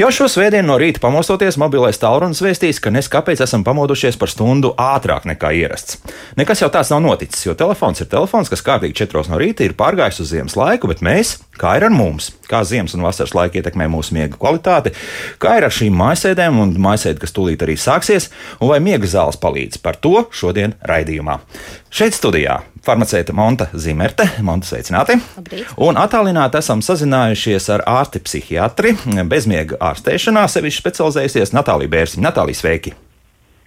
Jau šo svētdienu no rīta pamostoties, mobilais tālrunis vēstīs, ka nes kāpēc esam pamodušies par stundu ātrāk nekā ierasts. Nekas jau tāds nav noticis, jo telefons ir telefons, kas kārtīgi 4 no rīta ir pārgājis uz ziemas laiku, bet mēs, kā ir ar mums, kā ziemas un vasaras laika ietekmē mūsu miega kvalitāti, kā ir ar šīm mājasēdēm un mājasēdi, kas tūlīt arī sāksies, un vai miega zāles palīdz par to šodien raidījumā. Šeit studijā farmaceite Monta Zimerte, Monta sveicināti. Labrīt. Un attālināti esam sazinājušies ar ārsti psihiatri, bezmiega ārstēšanā, sevišķi specializējusies Natālija Bērziņa. Natālija, sveiki!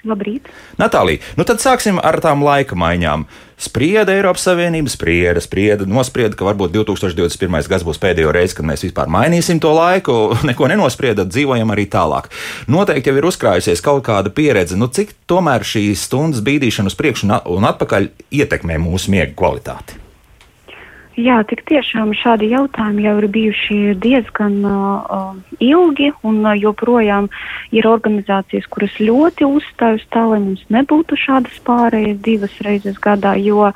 Labrīt! Natālija, nu tad sāksim ar tām laika maiņām. Sprieda Eiropas Savienība, sprieda, sprieda, nosprieda, ka varbūt 2021. gads būs pēdējo reizi, kad mēs vispār mainīsim to laiku, neko nenosprieda, dzīvojam arī tālāk. Noteikti jau ir uzkrājusies kaut kāda pieredze, nu cik tomēr šīs stundas bīdīšana uz priekšu un atpakaļ ietekmē mūsu miega kvalitāti. Jā, tik tiešām šādi jautājumi jau ir bijuši diezgan uh, ilgi, un uh, joprojām ir organizācijas, kuras ļoti uzstāj uz tā, lai mums nebūtu šādas pārējas divas reizes gadā, jo uh,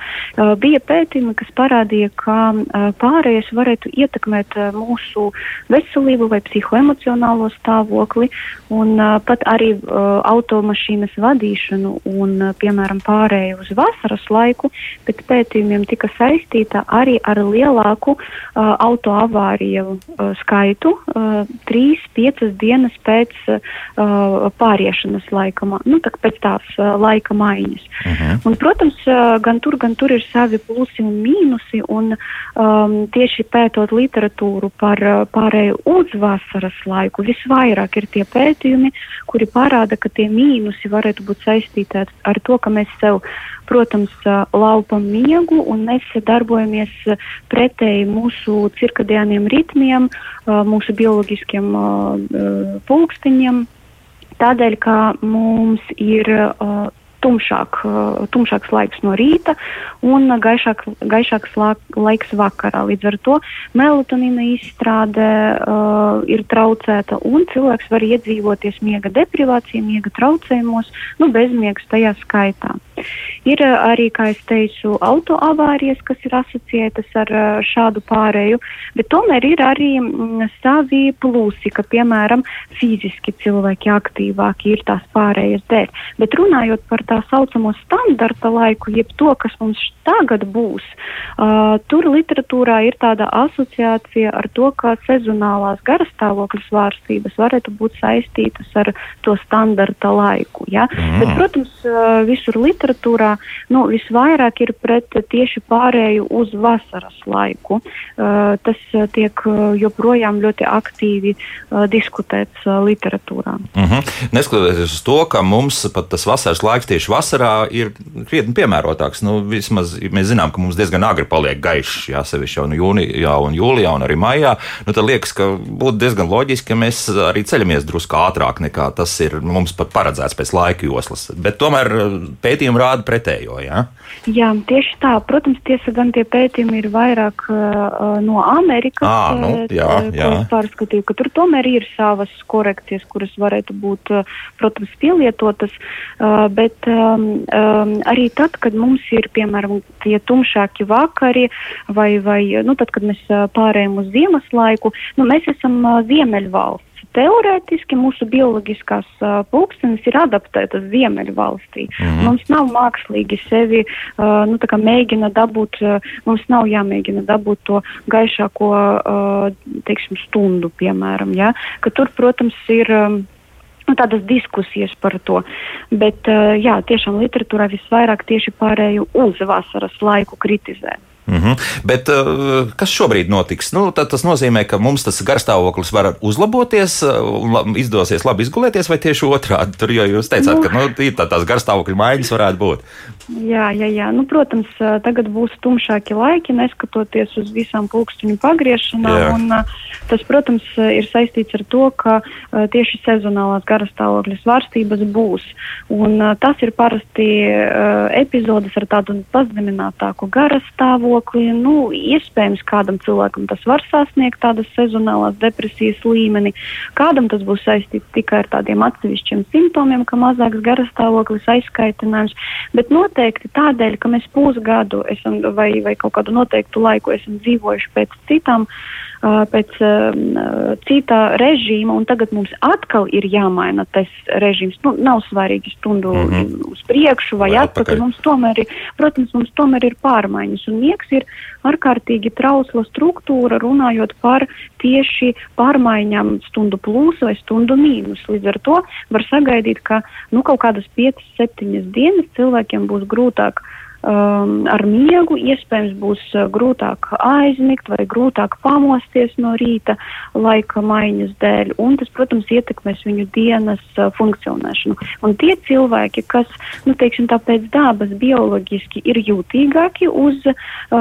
bija pētījumi, kas parādīja, ka uh, pārējas varētu ietekmēt uh, mūsu veselību vai psihoemocionālo stāvokli, un uh, pat arī uh, automašīnas vadīšanu un, uh, piemēram, pārēju uz vasaras laiku, pēc pētījumiem tika saistīta arī ar lielāku uh, autoavāriju uh, skaitu uh, 3-5 dienas pēc uh, pāriešanas laikama, nu, tā, pēc tās uh, laika maiņas. Uh -huh. Un, protams, uh, gan tur, gan tur ir savi plusi un mīnusi, un um, tieši pētot literatūru par uh, pārēju uz vasaras laiku, visvairāk ir tie pētījumi, kuri parāda, ka tie mīnusi varētu būt saistīti ar, ar to, ka mēs sev protams, ā, laupam miegu un mēs darbojamies pretēji mūsu cirkadiāniem ritmiem, mūsu bioloģiskiem pulksteņiem. Tādēļ, ka mums ir ā, tumšāk, ā, tumšāks laiks no rīta un gaišāk, gaišāks laiks vakarā. Līdz ar to melatonīna izstrāde uh, ir traucēta un cilvēks var iedzīvoties miega deprivācijā, miega traucējumos, nu, bezmiegs tajā skaitā. Ir ā, arī, kā es teicu, autoavārijas, kas ir asociētas ar šādu pārēju, bet tomēr ir arī mm, savi plusi, ka, piemēram, fiziski cilvēki aktīvāki ir tās pārējas dēļ. Bet runājot par tā saucamo standarta laiku, jeb to, kas mums tagad būs, uh, tur literatūrā ir tāda asociācija ar to, ka sezonālās garastāvokļa svārstības varētu būt saistītas ar to standarta laiku. Ja? Mm. Bet, protams, uh, visur literatūrā nu, visvairāk ir pret tieši pārēju uz vasaras laiku. Uh, tas uh, tiek uh, joprojām ļoti aktīvi uh, diskutēts literatūrā. Uh -huh. Neskatoties uz to, ka mums pat tas vasaras laiks tieši vasarā ir krietni piemērotāks. Nu, vismaz mēs zinām, ka mums diezgan agri paliek gaišs, jā, sevišķi jau nu jūnijā un jūlijā un arī maijā. Nu, tad liekas, ka būtu diezgan loģiski, ka mēs arī ceļamies drusku ātrāk nekā tas ir mums pat paredzēts pēc laika joslas. Bet tomēr pētījumi rāda pretējo. Jā? Jā, tieši tā. Protams, tiesa gan tie pētījumi ir vairāk uh, no Amerikas. Ā, nu, jā, jā. pārskatīju, ka tur tomēr ir savas korekcijas, kuras varētu būt, protams, pielietotas, bet um, um, arī tad, kad mums ir, piemēram, tie tumšāki vakari vai, vai nu, tad, kad mēs uh, pārējām uz ziemas laiku, nu, mēs esam uh, ziemeļvalsts. Teorētiski mūsu bioloģiskās uh, pulkstenes ir adaptētas Ziemeļvalstī. Mm -hmm. Mums nav mākslīgi sevi uh, nu, mēģina dabūt, uh, mums nav jāmēģina dabūt to gaišāko uh, teiksim, stundu, piemēram. Ja? Ka tur, protams, ir. Um, nu, tādas diskusijas par to. Bet, uh, jā, tiešām literatūrā visvairāk tieši pārēju uz vasaras laiku kritizē. Mm -hmm. Bet uh, kas šobrīd notiks? Nu, tas nozīmē, ka mums tas garstāvoklis var uzlaboties, un izdosies labi izgulēties, vai tieši otrādi? Tur jau jūs teicāt, nu, ka nu, tā, tās garstāvokļa maiņas varētu būt. Jā, jā, jā. Nu, protams, tagad būs tumšāki laiki, neskatoties uz visām pulksteņu pagriešanām. Jā. Un, tas, protams, ir saistīts ar to, ka tieši sezonālās garastāvokļa svārstības būs. Un, tas ir parasti epizodes ar tādu pazeminātāku garastāvokli stāvokli. Nu, iespējams, kādam cilvēkam tas var sasniegt tādas sezonālās depresijas līmeni, kādam tas būs saistīts tikai ar tādiem atsevišķiem simptomiem, kā mazāks garastāvoklis, aizskaitinājums. Bet noteikti tādēļ, ka mēs pusgadu esam vai, vai kaut kādu noteiktu laiku esam dzīvojuši pēc citām pēc cita režīma, un tagad mums atkal ir jāmaina tas režīms. Nu, nav svarīgi stundu mm -hmm. uz priekšu vai, vai atpakaļ. Mums tomēr ir, protams, mums tomēr ir pārmaiņas, un miegs ir ārkārtīgi trausla struktūra, runājot par tieši pārmaiņām stundu plus vai stundu mīnus. Līdz ar to var sagaidīt, ka nu, kaut kādas 5-7 dienas cilvēkiem būs grūtāk um, ar miegu iespējams būs uh, grūtāk aizmigt vai grūtāk pamosties no rīta laika maiņas dēļ, un tas, protams, ietekmēs viņu dienas uh, funkcionēšanu. Un tie cilvēki, kas, nu, teiksim, tā pēc dabas bioloģiski ir jūtīgāki uz uh,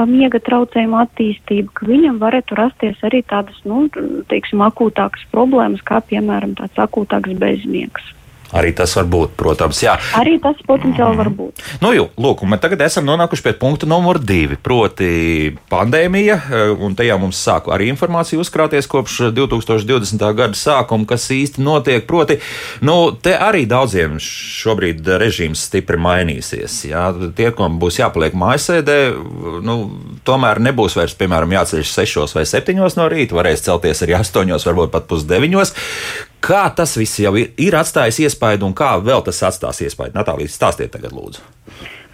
miega traucējumu attīstību, ka viņam varētu rasties arī tādas, nu, teiksim, akūtākas problēmas, kā, piemēram, tāds akūtāks bezmiegs. Arī tas var būt, protams, jā. Arī tas potenciāli var būt. Nu, jū, lūk, mēs tagad esam nonākuši pie punkta numur divi, proti pandēmija, eh, un tajā mums sāk arī informācija uzkrāties kopš 2020. gada sākuma, kas īsti notiek. Proti, nu, te arī daudziem šobrīd režīms stipri mainīsies. Jā. Tie, kam būs jāpaliek mājasēdē, nu, tomēr nebūs vairs, piemēram, jāceļas 6 vai 7 no rīta, varēs celties arī 8, varbūt pat pusdeviņos. Kā tas viss jau ir, ir atstājis iespaidu un kā vēl tas atstās iespaidu? Natālija, stāstiet tagad, lūdzu.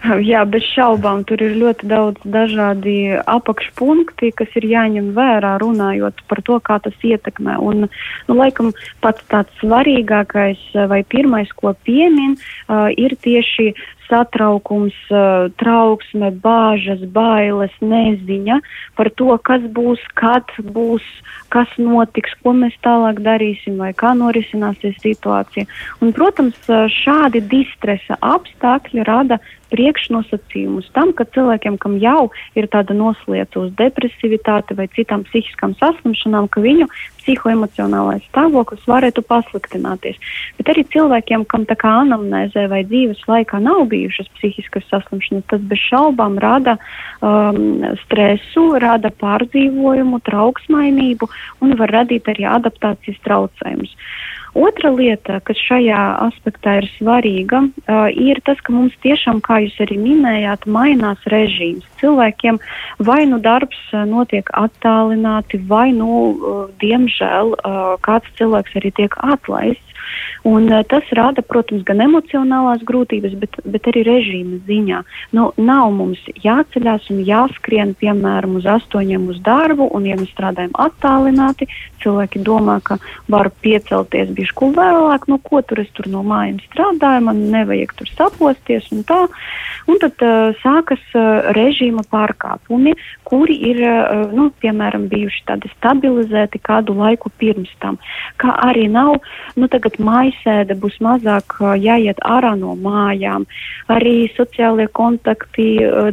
Jā, bez šaubām tur ir ļoti daudz dažādi apakšpunkti, kas ir jāņem vērā, runājot par to, kā tas ietekmē. Un, nu, laikam, pats tāds svarīgākais vai pirmais, ko piemin, uh, ir tieši satraukums, uh, trauksme, bāžas, bailes, neziņa par to, kas būs, kad būs, kas notiks, ko mēs tālāk darīsim vai kā norisināsies situācija. Un, protams, šādi distresa apstākļi rada priekšnosacījumus tam, ka cilvēkiem, kam jau ir tāda noslieta uz depresivitāti vai citām psihiskām saslimšanām, ka viņu psihoemocionālais stāvoklis varētu pasliktināties. Bet arī cilvēkiem, kam tā kā anamnēzē vai dzīves laikā nav bijušas psihiskas saslimšanas, tas bez šaubām rada um, stresu, rada pārdzīvojumu, trauksmainību un var radīt arī adaptācijas traucējumus. Otra lieta, kas šajā aspektā ir svarīga, uh, ir tas, ka mums tiešām, kā jūs arī minējāt, mainās režīms. Cilvēkiem vai nu darbs notiek attālināti, vai nu, uh, diemžēl, uh, kāds cilvēks arī tiek atlaists. Un, uh, tas rada, protams, gan emocionālās grūtības, bet, bet arī režīma ziņā. Nu, nav mums jāceļās un jāskrien, piemēram, uz astoņiem uz darbu, un, ja mēs strādājam attālināti, cilvēki domā, ka var piecelties bišku vēlāk, no ko tur es tur no mājas strādāju, man nevajag tur saposties un tā. Un tad uh, sākas uh, režīma pārkāpumi, kuri ir, uh, nu, piemēram, bijuši tādi stabilizēti kādu laiku pirms tam. Kā arī nav, nu, tagad mājasēde būs mazāk jāiet ārā no mājām, arī sociālie kontakti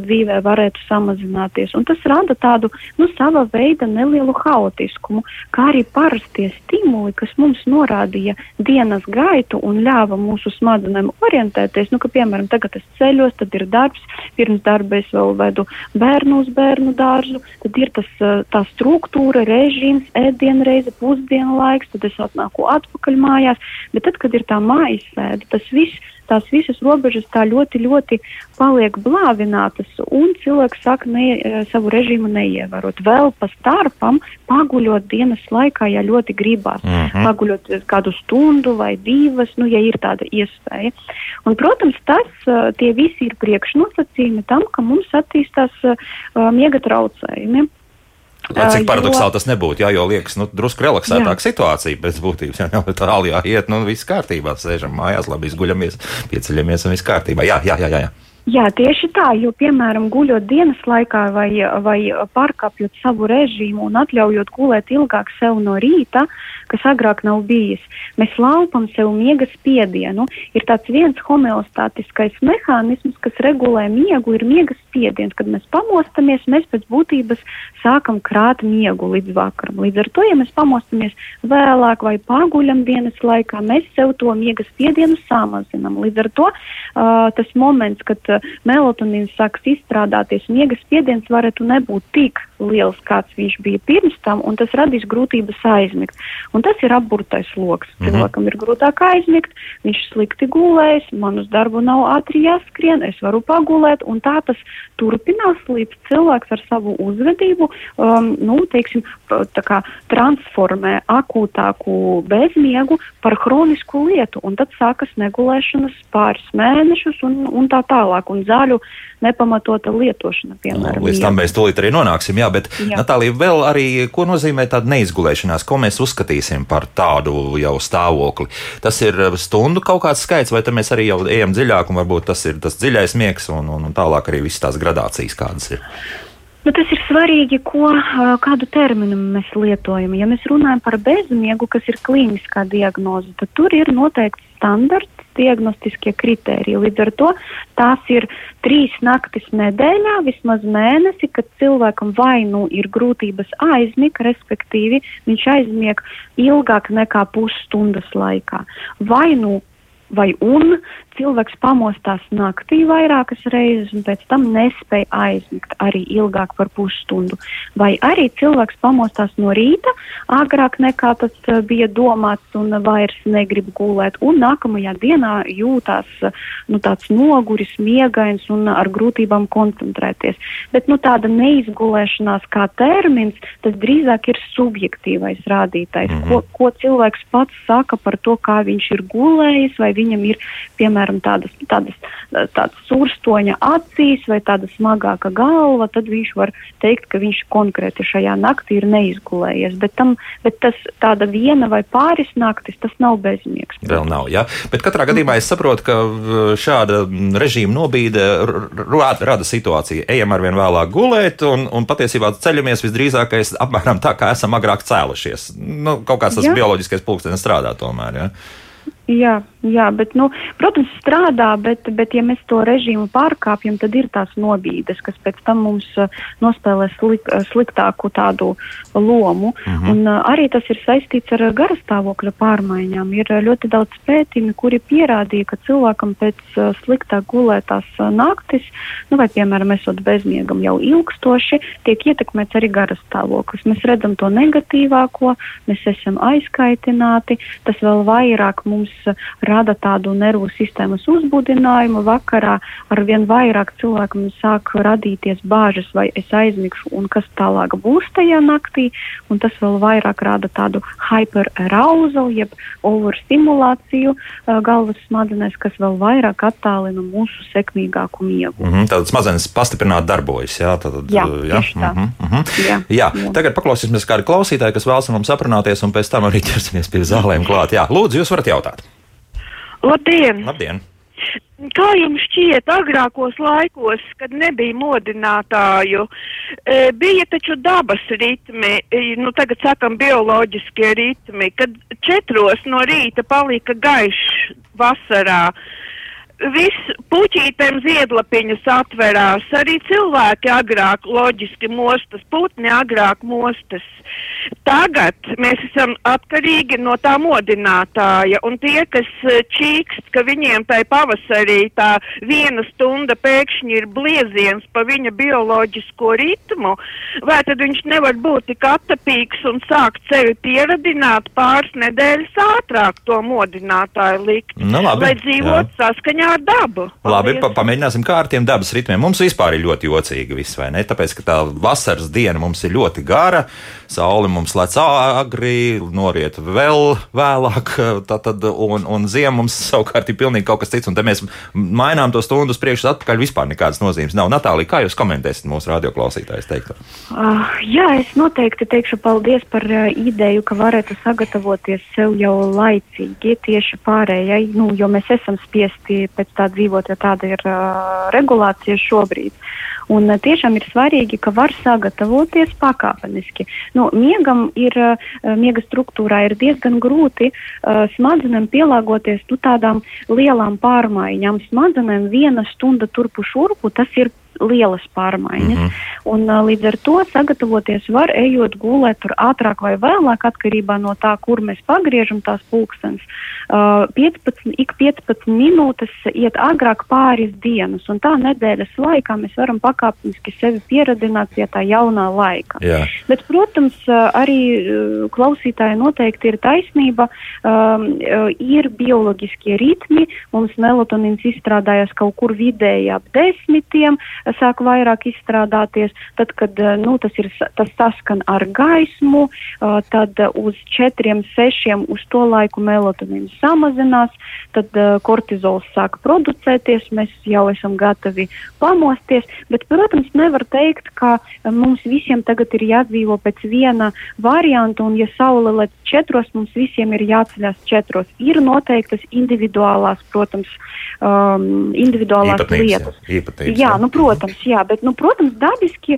dzīvē varētu samazināties. Un tas rada tādu, nu, sava veida nelielu haotiskumu, kā arī parastie stimuli, kas mums norādīja dienas gaitu un ļāva mūsu smadzenēm orientēties, nu, ka, piemēram, tagad es ceļos, tad ir darbs, pirms darba es vēl vedu bērnu uz bērnu dārzu, tad ir tas, tā struktūra, režīms, ēdienreize, pusdienu laiks, tad es atnāku atpakaļ mājās, bet tad, kad ir tā mājas sēde, tas viss tās visas robežas tā ļoti, ļoti paliek blāvinātas, un cilvēks sāk ne, eh, savu režīmu neievērot. Vēl pa starpam, paguļot dienas laikā, ja ļoti gribās, mm -hmm. paguļot kādu stundu vai divas, nu, ja ir tāda iespēja. Un, protams, tas eh, tie visi ir priekšnosacījumi tam, ka mums attīstās uh, miega traucējumi. Lai cik paradoxāli jo... tas nebūtu, jā, jo liekas, nu, drusku relaksētāka situācija pēc būtības. Jā, jau tālāk jāiet, nu, viss kārtībā, sēžam mājās, labi izguļamies, pieceļamies un viss kārtībā. Jā, jā, jā, jā. jā. Tieši tā, jo, piemēram, guļot dienas laikā vai, vai pārkāpjot savu režīmu un atļaujot gulēt ilgāk sev no rīta, kas agrāk nav bijis, mēs laupam sev miega spiedienu. Ir tāds viens homeostātiskais mehānisms, kas regulē miegu, ir miega spiediens. Kad mēs pamostamies, mēs pēc būtības sākam krāt miegu līdz vakaram. Līdz ar to, ja mēs pamostamies vēlāk vai paguļam dienas laikā, mēs sev to miega spiedienu samazinam. Līdz ar to uh, tas moments, kad melatonīns sāks izstrādāties, miega spiediens varētu nebūt tik liels, kāds viņš bija pirms tam, un tas radīs grūtības aizmigt. Un tas ir apburtais lokus. Mm -hmm. Cilvēkam ir grūtāk aizmigt, viņš slikti gulējas, man uz darbu nav ātri jāskrien, es varu pagulēt, un tā tas turpinās, līdz cilvēks ar savu uzvedību, um, nu, teiksim, kā transformē akūtāku bezmiegu par hronisku lietu, un tad sākas negulēšanas pāris mēnešus un, un tā tālāk, un zāļu nepamatota lietošana, piemēram. Nu, līdz tam mēs tūlīt arī nonāksim, jā, bet jā. Natālija, vēl arī, ko nozīmē tāda neizgulēšanās, ko mēs uzskatīsim par tādu jau stāvokli? Tas ir stundu kaut kāds skaits, vai mēs arī jau ejam dziļāk, un varbūt tas ir tas dziļais miegs, un, un, un tālāk arī visas tās gradācijas, kādas ir. Nu, tas ir svarīgi, ko, kādu terminu mēs lietojam. Ja mēs runājam par bezmiegu, kas ir klīniskā diagnoze, tad tur ir noteikts standarts diagnostiskie kritēriji. Līdz ar to tās ir trīs naktis nedēļā, vismaz mēnesi, kad cilvēkam vai nu ir grūtības aizmigt, respektīvi viņš aizmieg ilgāk nekā pusstundas laikā, vai nu vai un cilvēks pamostās naktī vairākas reizes un pēc tam nespēja aizmigt arī ilgāk par pusstundu. Vai arī cilvēks pamostās no rīta agrāk nekā tas uh, bija domāts un vairs negrib gulēt, un nākamajā dienā jūtās nu, tāds noguris, miegains un ar grūtībām koncentrēties. Bet nu, tāda neizgulēšanās kā termins, tas drīzāk ir subjektīvais rādītājs, -hmm. ko, ko cilvēks pats saka par to, kā viņš ir gulējis, vai viņam ir, piemēram, tādas, tādas, tādas surstoņa acīs vai tāda smagāka galva, tad viņš var teikt, ka viņš konkrēti šajā naktī ir neizgulējies. Bet, tam, bet tas tāda viena vai pāris naktis, tas nav bezmiegs. Vēl nav, jā. Bet katrā gadījumā es saprotu, ka šāda režīma nobīde rada situāciju. Ejam arvien vēlāk gulēt, un, un patiesībā ceļamies visdrīzākais apmēram tā, kā esam agrāk cēlušies. Nu, kaut kāds tas jā. bioloģiskais pulkstenis strādā tomēr. Ja? Jā, jā bet, nu, protams, strādā, bet, bet, ja mēs to režīmu pārkāpjam, tad ir tās nobīdes, kas pēc tam mums uh, nospēlē slik, uh, sliktāku tādu lomu. Uh mhm. -huh. Un uh, arī tas ir saistīts ar garastāvokļa pārmaiņām. Ir ļoti daudz pētījumi, kuri pierādīja, ka cilvēkam pēc uh, sliktāk gulētās uh, naktis, nu, vai, piemēram, esot bezmiegam jau ilgstoši, tiek ietekmēts arī garastāvoklis. Mēs redzam to negatīvāko, mēs esam aizkaitināti, tas vēl vairāk mums uh, rada tādu nervu sistēmas uzbudinājumu. Vakarā ar vien vairāk cilvēkam sāk radīties bāžas, vai es aizmigšu un kas tālāk būs tajā naktī. Tas vēl vairāk rada tādu hyperarousal, jeb overstimulāciju uh, galvas smadzenēs, kas vēl vairāk attālina mūsu sekmīgāku miegu. Mm -hmm, Tātad smadzenes pastiprināt darbojas. Jā, tad, jā, jā? Tā. Mm -hmm. jā, jā. jā. Tagad paklausīsimies kādu klausītāju, kas vēlas mums aprunāties, un pēc tam arī ķersimies pie zālēm klāt. Jā, lūdzu, jūs varat jautāt. Labdien! Labdien. Kā jums šķiet, agrākos laikos, kad nebija modinātāju, e, bija taču dabas ritmi, e, nu tagad sakam bioloģiskie ritmi, kad četros no rīta palika gaišs vasarā. Viss puķītēm ziedlapiņas atverās, arī cilvēki agrāk loģiski mostas, putni agrāk mostas. Tagad mēs esam atkarīgi no tā modinātāja, un tie, kas eh, čīkst, ka viņiem tai pavasarī tā viena stunda pēkšņi ir blieziens pa viņa bioloģisko ritmu, vai tad viņš nevar būt tik atapīgs un sākt sevi pieradināt pāris nedēļas ātrāk to modinātāju likt, nu, labi, lai dzīvot jā. saskaņā ar dabu. Labi, pa, pamēģināsim kā ar tiem dabas ritmiem. Mums vispār ir ļoti jocīgi viss, vai ne? Tāpēc, ka tā vasaras diena mums ir ļoti gara, saule mums lec agri, noriet vēl vēlāk, tad, un, un ziema mums savukārt ir pilnīgi kaut kas cits. Un te mēs mainām to stundu uz priekšu, atpakaļ vispār nekādas nozīmes nav. Natālija, kā jūs komentēsiet mūsu radioklausītājus teikto? Uh, jā, es noteikti teikšu paldies par uh, ideju, ka varētu sagatavoties sev jau laicīgi tieši pārējai, nu, jo mēs esam spiesti pēc tā dzīvot, jo tāda ir uh, regulācija šobrīd. Un uh, tiešām ir svarīgi, ka var sagatavoties pakāpeniski. Nu, miegam ir, uh, miega struktūrā ir diezgan grūti uh, smadzenēm pielāgoties nu, tādām lielām pārmaiņām. Smadzenēm viena stunda turpu šurpu, tas ir lielas pārmaiņas. Mm -hmm. un, līdz ar to sagatavoties var ejot gulēt tur ātrāk vai vēlāk, atkarībā no tā, kur mēs pagriežam tās pulkstenes. Uh, 15, ik 15 minūtes iet agrāk pāris dienas, un tā nedēļas laikā mēs varam pakāpeniski sevi pieradināt pie tā jaunā laika. Jā. Bet, protams, arī klausītāji noteikti ir taisnība. Um, ir bioloģiskie ritmi, mums melatonīns izstrādājas kaut kur vidēji ap desmitiem, sāk vairāk izstrādāties. Tad, kad nu, tas, ir, tas saskan ar gaismu, tad uz 4, 6 uz to laiku melatonīns samazinās, tad kortizols sāk producēties, mēs jau esam gatavi pamosties. Bet, protams, nevar teikt, ka mums visiem tagad ir jādzīvo pēc viena varianta, un ja saule lec četros, mums visiem ir jāceļās četros. Ir noteiktas individuālās, protams, um, individuālās Īpatnības, lietas. jā, īpatnības, jā, jā. nu, protams, jā, bet, nu, protams, dabiski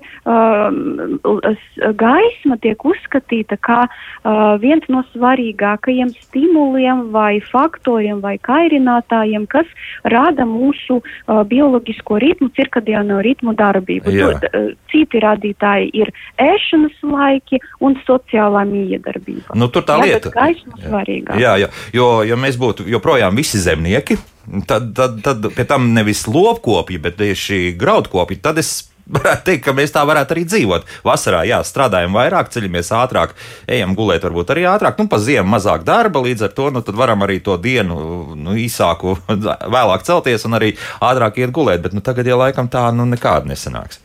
s- gaisma tiek uzskatīta kā uh, viens no svarīgākajiem stimuliem vai faktoriem vai kairinātājiem, kas rada mūsu uh, bioloģisko ritmu, cirkadiāno ritmu darbību. Jā. Tu- uh, Citi rādītāji ir ēšanas laiki un sociālā miedarbība. Nu, tur tā Jā, lieta. gaisma svarīgāk. Jā, jā. Jo, ja mēs būtu joprojām visi zemnieki, tad, tad, tad pie tam nevis lopkopji, bet tieši graudkopji, tad es varētu teikt, ka mēs tā varētu arī dzīvot. Vasarā, jā, strādājam vairāk, ceļamies ātrāk, ejam gulēt, varbūt arī ātrāk. Nu, pa ziemu mazāk darba, līdz ar to nu, varam arī to dienu nu, īsāku, vēlāk celties un arī ātrāk iet gulēt. Bet nu, tagad, ja laikam tā nu, nekāda nesanāks.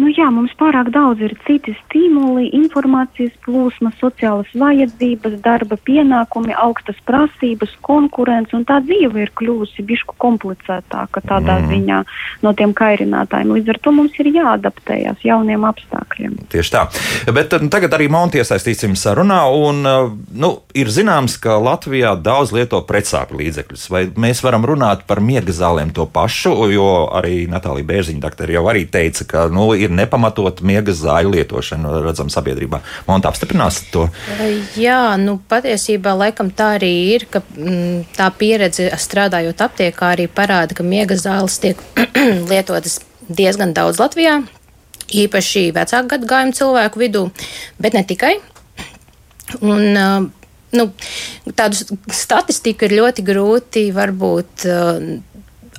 Nu, jā, mums pārāk daudz ir citi stimuli, informācijas plūsma, sociālas vajadzības, darba pienākumi, augstas prasības, konkurence, un tā dzīve ir kļuvusi bišku komplicētāka tādā mm. ziņā no tiem kairinātājiem. Līdz ar to mums ir jāadaptējas jauniem apstākļiem. Tieši tā. Bet nu, tagad arī Monti iesaistīsim sarunā. Un, uh, nu, ir zināms, ka Latvijā daudz lieto pretsāpju līdzekļus. Vai mēs varam runāt par miega zālēm to pašu? Jo arī Natālija Bērziņa doktora jau arī teica, ka nu, ir nepamatot miega zāļu lietošana, redzam, sabiedrībā. Monti apstiprinās to. Jā, nu patiesībā laikam tā arī ir, ka mm, tā pieredze strādājot aptiekā arī parāda, ka miega zāles tiek lietotas diezgan daudz Latvijā, īpaši vecāku gadagājumu cilvēku vidū, bet ne tikai. Un, uh, nu, tādu statistiku ir ļoti grūti varbūt.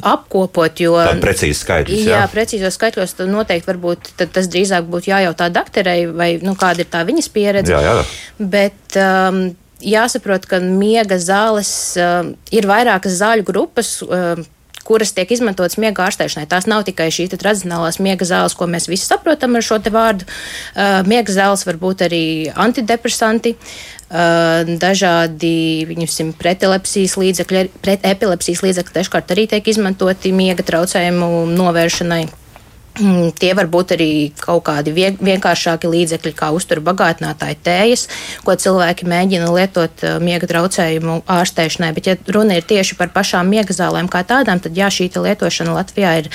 Uh, apkopot, jo. Tāda precīza skaitļus. Jā, Jā, precīzos skaitļos noteikti varbūt tas drīzāk būtu jājautā doktorei, vai nu, kāda ir tā viņas pieredze. jā, jā. Bet um, jāsaprot, ka miega zāles um, ir vairākas zāļu grupas. Um, kuras tiek izmantotas miega ārstēšanai. Tās nav tikai šīs tradicionālās miega zāles, ko mēs visi saprotam ar šo vārdu. Uh, miega zāles var būt arī antidepresanti, uh, dažādi viņusim, pretelepsijas līdzekļi, pret epilepsijas līdzekļi dažkārt arī tiek izmantoti miega traucējumu novēršanai. Mm, Tie var būt arī kaut kādi vie- vienkāršāki līdzekļi, kā uzturu bagātinātāji tējas, ko cilvēki mēģina lietot miega traucējumu ārstēšanai. Bet, ja runa ir tieši par pašām miega zālēm kā tādām, tad jā, šī lietošana Latvijā ir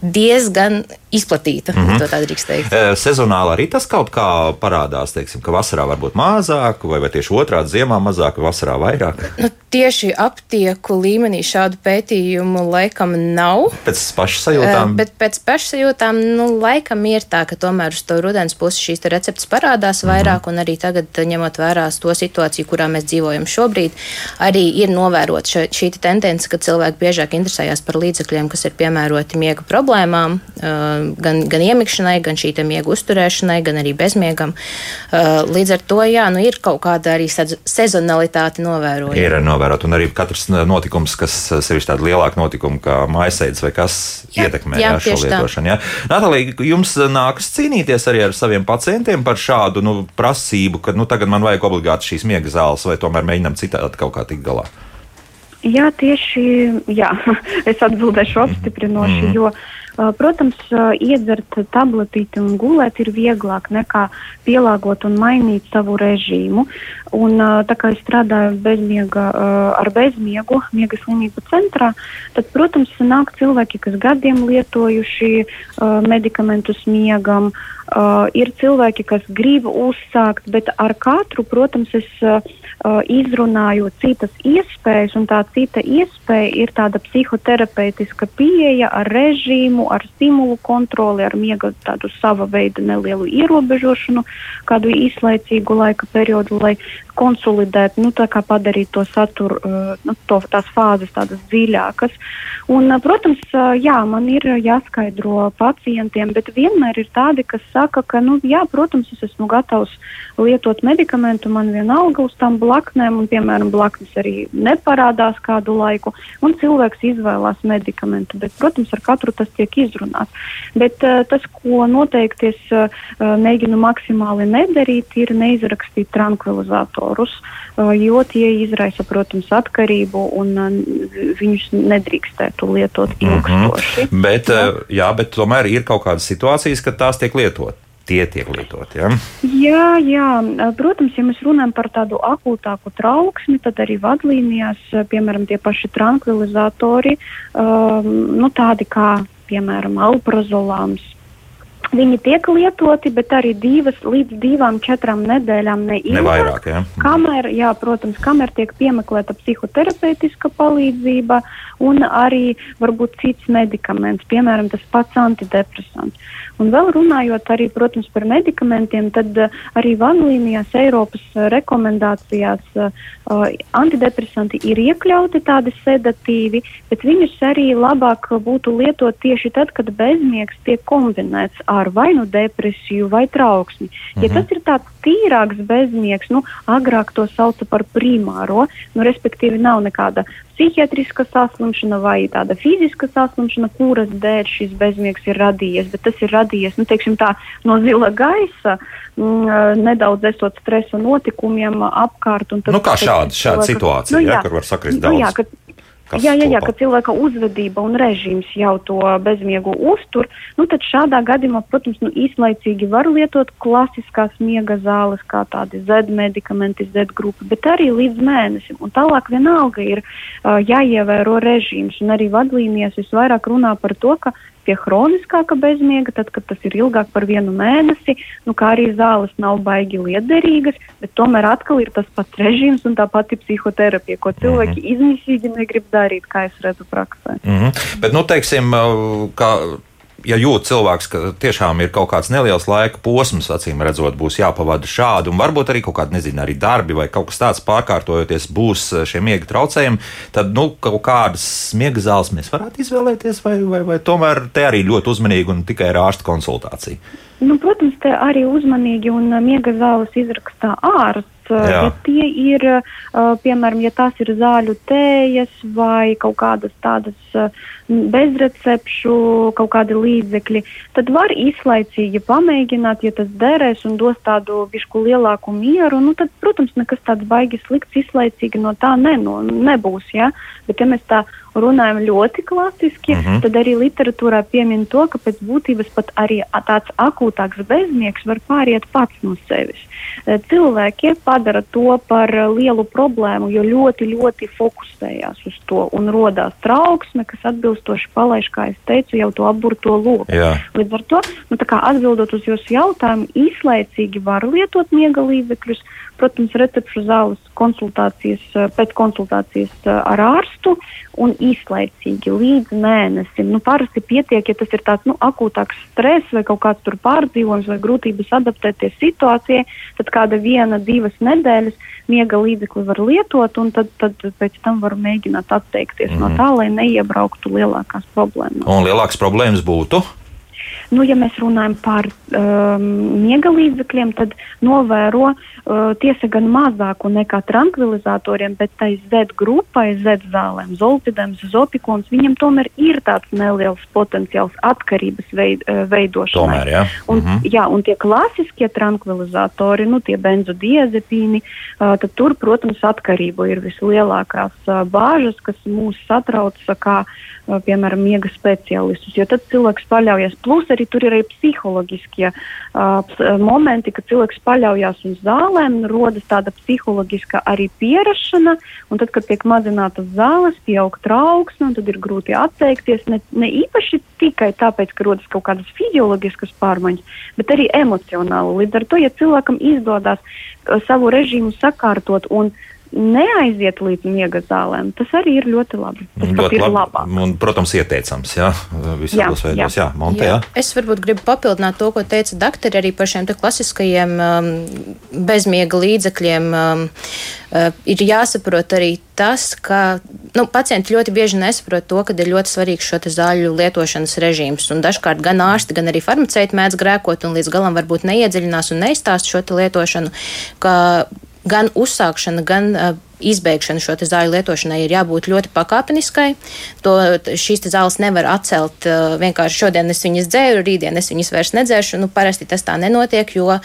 diezgan izplatīta. Mm -hmm. To tā drīkst teikt. E, Sezonāli arī tas kaut kā parādās, teiksim, ka vasarā var būt mazāk, vai, vai tieši otrādi ziemā mazāk, vasarā vairāk. Nu, tieši aptieku līmenī šādu pētījumu laikam nav. Pēc paša sajūtām. Uh, Bet pēc pašsajūtām, nu, laikam ir tā, ka tomēr uz to rudens pusi šīs te receptes parādās Mhm. vairāk, mm -hmm. un arī tagad, ņemot vērā to situāciju, kurā mēs dzīvojam šobrīd, arī ir novērota šī te tendence, ka cilvēki biežāk interesējās par līdzekļiem, kas ir piemēroti miega problēmām, uh, gan, gan iemikšanai, gan šī miega uzturēšanai, gan arī bezmiegam. Uh, Līdz ar to, jā, nu, ir kaut kāda arī sez- sezonalitāte novērojama. Ir novērot, un arī katrs notikums, kas sevišķi tāda lielāka notikuma, kā mājasēdes vai kas Jā, ietekmē jā, jā, šo lietošanu. Jā. Natālija, jums nākas cīnīties arī ar saviem pacientiem par šādu nu, prasību, ka nu, tagad man vajag obligāti šīs miega zāles, vai tomēr mēģinām citādi kaut kā tikt galā. Jā, tieši jā. es atbildēšu apstiprinoši, mm -hmm. jo Protams, iedzert tabletīti un gulēt ir vieglāk nekā pielāgot un mainīt savu režīmu. Un, tā kā es strādāju bezmiega, ar bezmiegu, miega slimību centrā, tad, protams, nāk cilvēki, kas gadiem lietojuši medikamentus miegam. Ir cilvēki, kas grib uzsākt, bet ar katru, protams, es izrunāju citas iespējas, un tā cita iespēja ir tāda psihoterapeitiska pieeja ar režīmu, ar stimulu kontroli, ar miega tādu sava veida nelielu ierobežošanu, kādu īslaicīgu laika periodu, lai konsolidēt, nu, tā kā padarīt to saturu, uh, nu, to, tās fāzes tādas dziļākas. Un, uh, protams, uh, jā, man ir jāskaidro pacientiem, bet vienmēr ir tādi, kas saka, ka, nu, jā, protams, es esmu gatavs lietot medikamentu, man vienalga uz tām blaknēm, un, piemēram, blaknes arī neparādās kādu laiku, un cilvēks izvēlās medikamentu, bet, protams, ar katru tas tiek izrunāts. Bet tas, ko noteikti es mēģinu maksimāli nedarīt, ir neizrakstīt tranquilizātoru datorus, jo tie izraisa, protams, atkarību un viņus nedrīkstētu lietot ilgstoši. Mm -hmm. Bet, jā. jā, bet tomēr ir kaut kādas situācijas, kad tās tiek lietotas tie tiek lietoti. Ja? Jā, jā, protams, ja mēs runājam par tādu akūtāku trauksmi, tad arī vadlīnijās, piemēram, tie paši tranquilizatori, um, nu, tādi kā, piemēram, alprozolāms, Viņi tiek lietoti, bet arī divas līdz divām, četrām nedēļām. Ne vairāk, jā. Kamēr, jā, protams, kamēr tiek piemeklēta psihoterapeitiska palīdzība un arī varbūt cits medikaments, piemēram, tas pats antidepresants. Un vēl runājot arī, protams, par medikamentiem, tad uh, arī vadlīnijās Eiropas uh, rekomendācijās uh, antidepresanti ir iekļauti tādi sedatīvi, bet viņus arī labāk būtu lietot tieši tad, kad bezmiegs tiek kombinēts ar vai nu depresiju vai trauksmi. Mhm. Ja tas ir tāds tīrāks bezmiegs, nu, agrāk to sauca par primāro, nu, respektīvi nav nekāda psihiatriska saslimšana vai tāda fiziska saslimšana, kuras dēļ šis bezmiegs ir radījies, bet tas ir radījies nu, teiksim, tā, no zila gaisa, m, mm, nedaudz esot stresa notikumiem apkārt. Nu, kā šāda, šāda situācija, nu, jā, ja, kur var sakrist nu, daudz? Jā, ka, jā, jā, jā, ka cilvēka uzvedība un režīms jau to bezmiegu uztur, nu, tad šādā gadījumā, protams, nu, īslaicīgi var lietot klasiskās miega zāles, kā tādi Z medikamenti, Z grupa, bet arī līdz mēnesim. Un tālāk vienalga ir uh, jāievēro režīms, un arī vadlīnijas visvairāk runā par to, ka pie hroniskāka bezmiega, tad, kad tas ir ilgāk par vienu mēnesi, nu, kā arī zāles nav baigi liederīgas, bet tomēr atkal ir tas pats režīms un tā pati psihoterapija, ko cilvēki mm -hmm. izmisīgi negrib darīt, kā es redzu praksē. Mm -hmm. Bet, nu, teiksim, kā ja jūt cilvēks, ka tiešām ir kaut kāds neliels laika posms, acīm redzot, būs jāpavada šādi, un varbūt arī kaut kādi, nezinu, arī darbi vai kaut kas tāds pārkārtojoties, būs šie miega traucējumi, tad, nu, kaut kādas miega zāles mēs varētu izvēlēties, vai, vai, vai tomēr te arī ļoti uzmanīgi un tikai ar ārstu konsultāciju. Nu, protams, te arī uzmanīgi un miega zāles izrakstā ārsts. Jā. Ja tie ir, piemēram, ja tās ir zāļu tējas vai kaut kādas tādas bezrecepšu kaut kādi līdzekļi, tad var īslaicīgi pamēģināt, ja tas derēs un dos tādu višku lielāku mieru, nu tad, protams, nekas tāds baigi slikts īslaicīgi no tā ne, no, nebūs, ja? bet ja mēs tā runājam ļoti klasiski, mhm. -huh. tad arī literatūrā piemin to, ka pēc būtības pat arī tāds akūtāks bezmiegs var pāriet pats no sevis. E, cilvēki padara to par lielu problēmu, jo ļoti, ļoti fokusējās uz to un rodās trauksme, kas atbilstoši palaiž, kā es teicu, jau to apburto loku. Jā. Līdz ar to, nu, atbildot uz jūsu jautājumu, īslaicīgi var lietot miega līdzekļus, protams, recepšu zāles konsultācijas, eh, pēc konsultācijas eh, ar ārstu un īslaicīgi līdz mēnesim. Nu, parasti pietiek, ja tas ir tāds nu, akūtāks stress vai kaut kāds tur pārdzīvojums vai grūtības adaptēties situācijai, tad kāda viena, divas nedēļas miega līdzekli var lietot un tad, tad pēc tam var mēģināt atteikties mm no mhm. tā, lai neiebrauktu lielākās problēmas. Un lielākas problēmas būtu? Nu, ja mēs runājam par um, miega līdzekļiem, tad novēro uh, tiesa gan mazāku nekā tranquilizatoriem, bet tai Z grupai, Z zālēm, zolpidēm, zopikons, viņam tomēr ir tāds neliels potenciāls atkarības veid, uh, veidošanai. Tomēr, jā. Un, Mhm. jā, un tie klasiskie tranquilizatori, nu, tie benzodiazepīni, uh, tad tur, protams, atkarība ir vislielākās uh, bāžas, kas mūs satrauc, kā, uh, piemēram, miega speciālistus. Jo tad cilvēks paļaujas, plus arī tur arī psiholoģiskie uh, uh, momenti, kad cilvēks paļaujas uz zālēm, rodas tāda psiholoģiska arī pierašana, un tad, kad tiek mazinātas zāles, pieaug trauksme, un tad ir grūti atteikties, ne, ne īpaši tikai tāpēc, ka rodas kaut kādas fizioloģiskas pārmaiņas, bet arī emocionāli. Līdz ar to, ja cilvēkam izdodas uh, savu režīmu sakārtot un neaiziet līdz miega zālēm, tas arī ir ļoti labi. Tas pat Ļoti ir labi. Un, protams, ieteicams, jā, visādos Jā, veidos. jā. Jā, Monte, jā. Es varbūt gribu papildināt to, ko teica doktori arī par šiem te klasiskajiem um, bezmiega līdzekļiem. Um, uh, ir jāsaprot arī tas, ka nu, pacienti ļoti bieži nesaprot to, ka ir ļoti svarīgs šo te zāļu lietošanas režīms. Un dažkārt gan ārsti, gan arī farmaceiti mēdz grēkot un līdz galam varbūt neiedziļinās un neizstāst šo te lietošanu, ka gan uzsākšana, gan uh, izbeigšana šo zāļu lietošanai ir jābūt ļoti pakāpeniskai. To, šīs zāles nevar atcelt uh, vienkārši šodien es viņas dzēru, rītdien es viņas vairs nedzēršu. Nu, parasti tas tā nenotiek, jo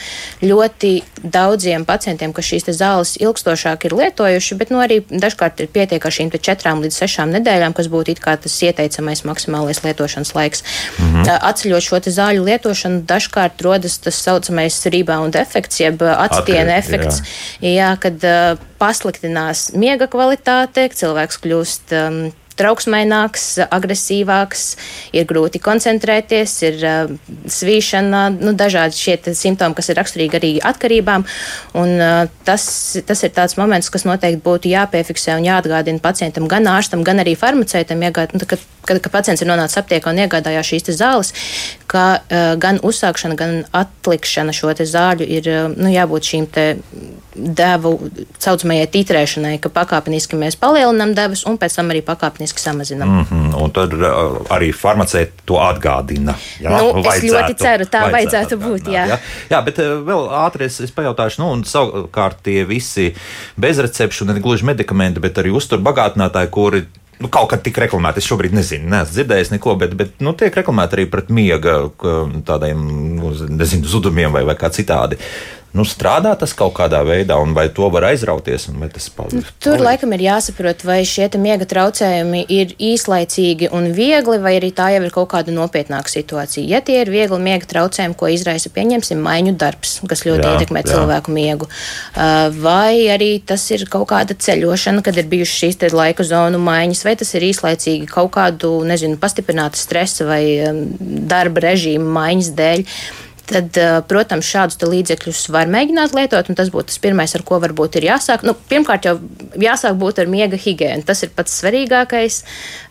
ļoti daudziem pacientiem, kas šīs zāles ilgstošāk ir lietojuši, bet nu, arī dažkārt ir pietiek ar šīm četrām līdz sešām nedēļām, kas būtu tas ieteicamais maksimālais lietošanas laiks. Mhm. Atceļot šo zāļu lietošanu, dažkārt rodas tas saucamais rebound efekts, jeb uh, atstiena efekts. Jā, kad uh, pasliktinās miega kvalitāte, cilvēks kļūst um, trauksmaināks, agresīvāks, ir grūti koncentrēties, ir uh, svīšana, nu, dažādi šie simptomi, kas ir raksturīgi arī atkarībām. Un, uh, tas, tas ir tāds moments, kas noteikti būtu jāpiefiksē un jāatgādina pacientam, gan ārstam, gan arī farmaceitam, iegād, nu, kad, kad, pacients ir nonācis aptiekā un iegādājās šīs zāles, ka uh, gan uzsākšana, gan atlikšana šo zāļu ir uh, nu, jābūt šīm devu saucamajai titrēšanai, ka pakāpeniski mēs palielinām devas un pēc tam arī pakāpeniski samazinām. Mm. Mhm, Un tad uh, arī farmaceiti to atgādina. Jā, Nu, es ļoti ceru, tā vajadzētu būt, atgādināt, jā. jā. jā, bet vēl ātri es, es pajautāšu, nu, un savukārt tie visi bezrecepšu, ne gluži medikamenti, bet arī uzturbagātinātāji, kuri. Nu, kaut kad tika reklamēta, es šobrīd nezinu, neesmu dzirdējis neko, bet, bet nu, tiek reklamēta arī pret miega tādiem, nu, nezinu, zudumiem vai, vai kā citādi. Nu, strādā tas kaut kādā veidā, un vai to var aizrauties, tas palīdz? Tur laikam ir jāsaprot, vai šie miega traucējumi ir īslaicīgi un viegli, vai arī tā jau ir kaut kāda nopietnāka situācija. Ja tie ir viegli miega traucējumi, ko izraisa, pieņemsim, maiņu darbs, kas ļoti Jā, ietekmē jā. cilvēku miegu, vai arī tas ir kaut kāda ceļošana, kad ir bijušas šīs laika zonu maiņas, vai tas ir īslaicīgi kaut kādu, nezinu, pastiprināta stresa vai darba režīma maiņas dēļ. Tad, uh, protams, šādus līdzekļus var mēģināt lietot, un tas būtu tas pirmais, ar ko varbūt ir jāsāk. Nu, pirmkārt, jau jāsāk būt ar miega higiēnu. Tas ir pats svarīgākais.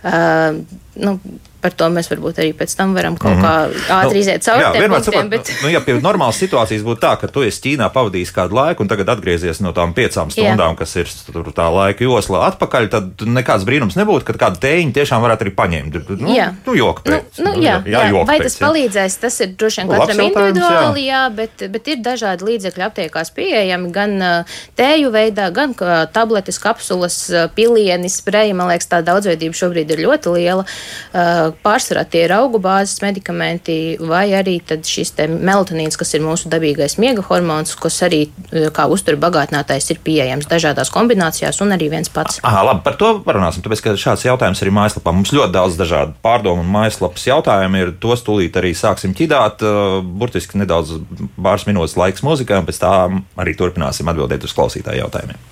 Uh, nu, par to mēs varbūt arī pēc tam varam kaut mm -hmm. kā ātri iziet cauri Jā, vienmēr sakot, Bet... nu, ja pie normālas situācijas būtu tā, ka tu esi Ķīnā pavadījis kādu laiku un tagad atgriezies no tām piecām stundām, kas ir tur tā laika josla atpakaļ, tad nekāds brīnums nebūtu, ka kādu tēņu tiešām varētu arī paņemt. Nu, Jā. nu joka Nu, pēc. nu, jā, jā, jā. joka Vai pēc, tas jā. palīdzēs? Tas ir droši vien Nu, katram individuāli, jā, bet, bet ir dažādi līdzekļi aptiekās pieejami gan tēju veidā, gan tabletes, kapsulas, pilienis, spreji. Man liekas, tā daudzveidība šobrīd ir ļoti liela. Uh, Pārsvarā tie ir augu bāzes medikamenti, vai arī tad šis melatonīns, kas ir mūsu dabīgais miega hormons, kas arī uh, kā uztura bagātinātājs ir pieejams dažādās kombinācijās un arī viens pats. Aha, labi, par to parunāsim. Tāpēc, ka šāds jautājums arī mājaslapā. Mums ļoti daudz dažādu pārdomu un mājaslapas jautājumu ir. Tos tūlīt arī sāksim ķidāt. uh, Burtiski nedaudz pāris minūtes laiks mūzikai, un pēc tam arī turpināsim atbildēt uz klausītāju jautājumiem.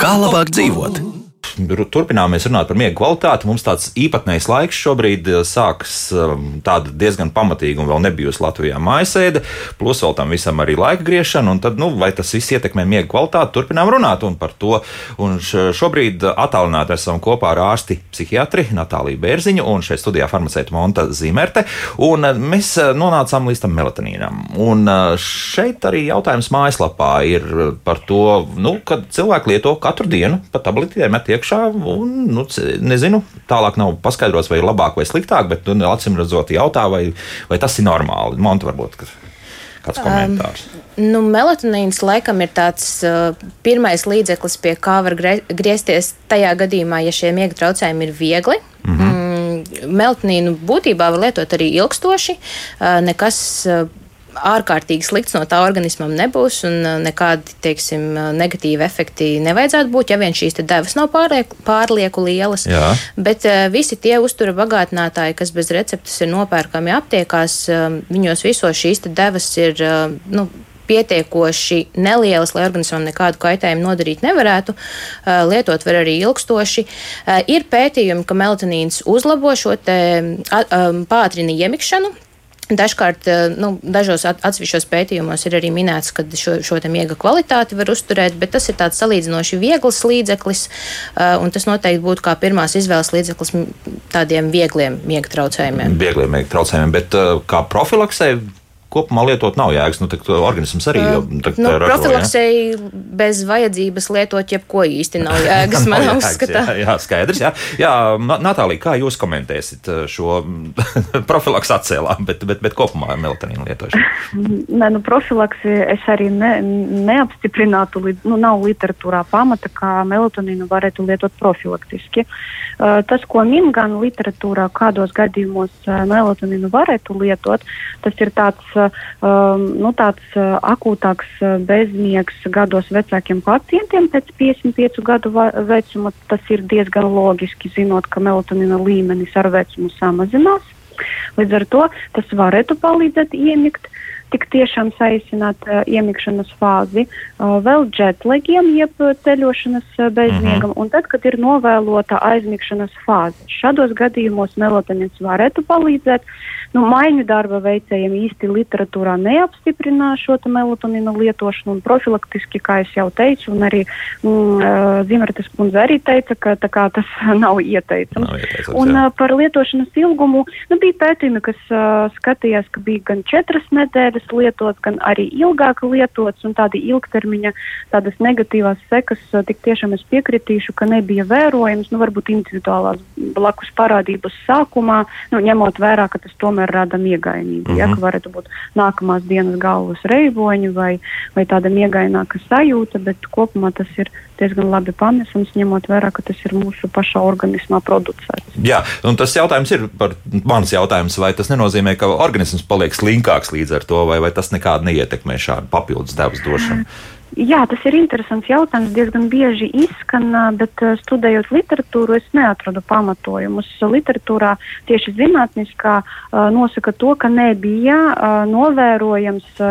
Kā labāk dzīvot? Turpinām runāt par miega kvalitāti. Mums tāds īpatnējs laiks šobrīd eh, sāks um, tāda diezgan pamatīga un vēl nebijusi Latvijā mājasēde, plus vēl tam visam arī laika griešana. Tad, nu, vai tas viss ietekmē miega kvalitāti? Turpinām runāt un par to. Un šobrīd attālināti esam kopā ar ārsti psihiatri Natāliju Bērziņu un šeit studijā farmaceita Monta Zīmerte. Un eh, mēs eh, nonācām līdz tam melatonīnam. Un šeit arī jautājums mājaslapā ir par to, nu, kad cilvēki lieto katru dienu pa tabletēm met iekšā iekšā, un, nu, nezinu, tālāk nav paskaidrots, vai ir labāk vai sliktāk, bet, nu, acīm redzot, jautā, vai, vai tas ir normāli. Monta varbūt. Kāds komentārs? Um, nu, melatonīns laikam ir tāds uh, pirmais līdzeklis, pie kā var griezties tajā gadījumā, ja šie miega traucējumi ir viegli. Mm -hmm. mm, melatonīnu būtībā var lietot arī ilgstoši. Uh, nekas uh, ārkārtīgi slikts no tā organismam nebūs, un uh, nekādi teiksim, uh, negatīvi efekti nevajadzētu būt, ja vien šīs devas nav pārlieku, pārlieku lielas. Jā. Bet uh, visi tie uztura bagātinātāji, kas bez receptes ir nopērkami aptiekās, uh, viņos visos šīs devas ir. Nu, pietiekoši nelielas, lai organismam nekādu kaitējumu nodarīt nevarētu. Lietot var arī ilgstoši. Ir pētījumi, ka melatonīns uzlabo šo te, um, pātrina iemikšanu. Dažkārt, eh, nu, dažos atsevišķos pētījumos ir arī minēts, ka šo, šo miega kvalitāti var uzturēt, bet tas ir tāds salīdzinoši viegls līdzeklis, eh, un tas noteikti būtu kā pirmās izvēles līdzeklis tādiem viegliem miega traucējumiem. Viegliem miega traucējumiem, bet eh, kā profilaksē kopumā lietot nav jēgas. Nu, organisms arī jau tādā nu, profilaksei ja? bez vajadzības lietot jebko īsti nav jēgas. Man nav uzskatā. Jā, jā, skaidrs. Jā, jā Natālija, kā jūs komentēsiet šo profilaks atcēlām, bet, bet, bet kopumā melatonīnu lietošanu? Nē, nu, profilaksi es arī ne, neapstiprinātu, nu, nav literatūrā pamata, kā melatonīnu varētu lietot profilaktiski. Uh, tas, ko min gan literatūrā, kādos gadījumos uh, melatonīnu varētu lietot, tas ir tāds nu, tāds uh, akūtāks uh, bezmiegs gados vecākiem pacientiem pēc 55 gadu vecuma. Tas ir diezgan loģiski, zinot, ka melatonina līmenis ar vecumu samazinās. Līdz ar to tas varētu palīdzēt iemigt. Tik tiešām saīsināt uh, iemikšanas fāzi, uh, vēl džetlagiem, jeb ceļošanas uh, bezmiegam, mm -hmm. un tad, kad ir novēlota aizmigšanas fāze. Šādos gadījumos melatonins varētu palīdzēt. Nu, maiņu darba veicējiem īsti literatūrā neapstiprina šo melatonīnu lietošanu, un profilaktiski, kā jau teicu, un arī mm, Zimertes kundze arī teica, ka kā, tas nav ieteicams. Nav ieteicams un jā. par lietošanas ilgumu nu, bija pētījumi, kas uh, skatījās, ka bija gan četras nedēļas lietots, gan arī ilgāk lietots, un tādi ilgtermiņa tādas negatīvās sekas uh, tik tiešām es piekritīšu, ka nebija vērojams, nu, varbūt individuālās blakus parādības sākumā, nu, ņemot vērā, ka tas tomēr tomēr rada miegainību. Mm -hmm. ja, mhm. varētu būt nākamās dienas galvas reiboņi vai, vai tāda miegaināka sajūta, bet kopumā tas ir diezgan labi panesams, ņemot vērā, ka tas ir mūsu paša organismā producēts. Jā, un tas jautājums ir par mans jautājums, vai tas nenozīmē, ka organisms paliek slinkāks līdz ar to, vai, vai tas nekādi neietekmē šādu papildus devas došanu? Jā, tas ir interesants jautājums. Diezgan bieži izskan, bet studējot literatūru, es neatradu pamatojumus. Literatūrā tieši zinātniskā nosaka to, ka nebija novērojams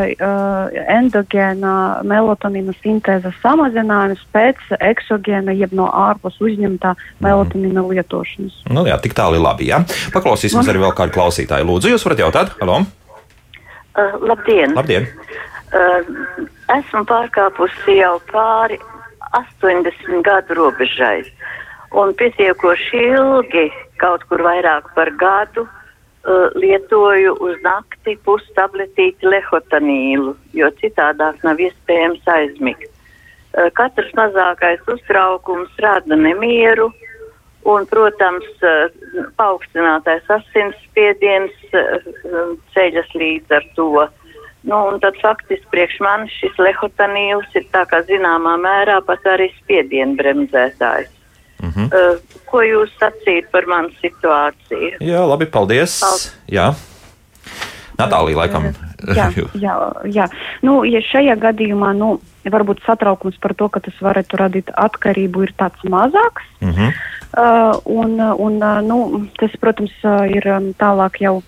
endogēna melatonīna sintēzes samazinājums pēc eksogēna, jeb no ārpus uzņemtā melatonīna lietošanas. Nu, jā, tik tālu ir labi. Jā. Paklausīsimies arī vēl kādu klausītāju. Lūdzu, jūs varat jautāt? Halo! Uh, labdien! labdien. Uh, esmu pārkāpusi jau pāri 80 gadu robežai. Un pietiekoši ilgi, kaut kur vairāk par gadu, uh, lietoju uz nakti pustabletīti lehotanīlu, jo citādāk nav iespējams aizmigt. Uh, katrs mazākais uztraukums rada nemieru, un, protams, uh, paaugstinātais asinsspiediens uh, ceļas līdz ar to. Nu, tad faktiski priekš manis šis lehotanīls ir tā kā zināmā mērā pat arī spiedienu bremzētājs. Mm -hmm. uh, ko jūs sacīt par manu situāciju? Jā, labi, paldies. paldies. Jā. Natālija, laikam. jā, jā, jā. Nu, ja šajā gadījumā, nu, varbūt satraukums par to, ka tas varētu radīt atkarību, ir tāds mazāks. Mm -hmm. uh, un, un, nu, tas, protams, ir um, tālāk jau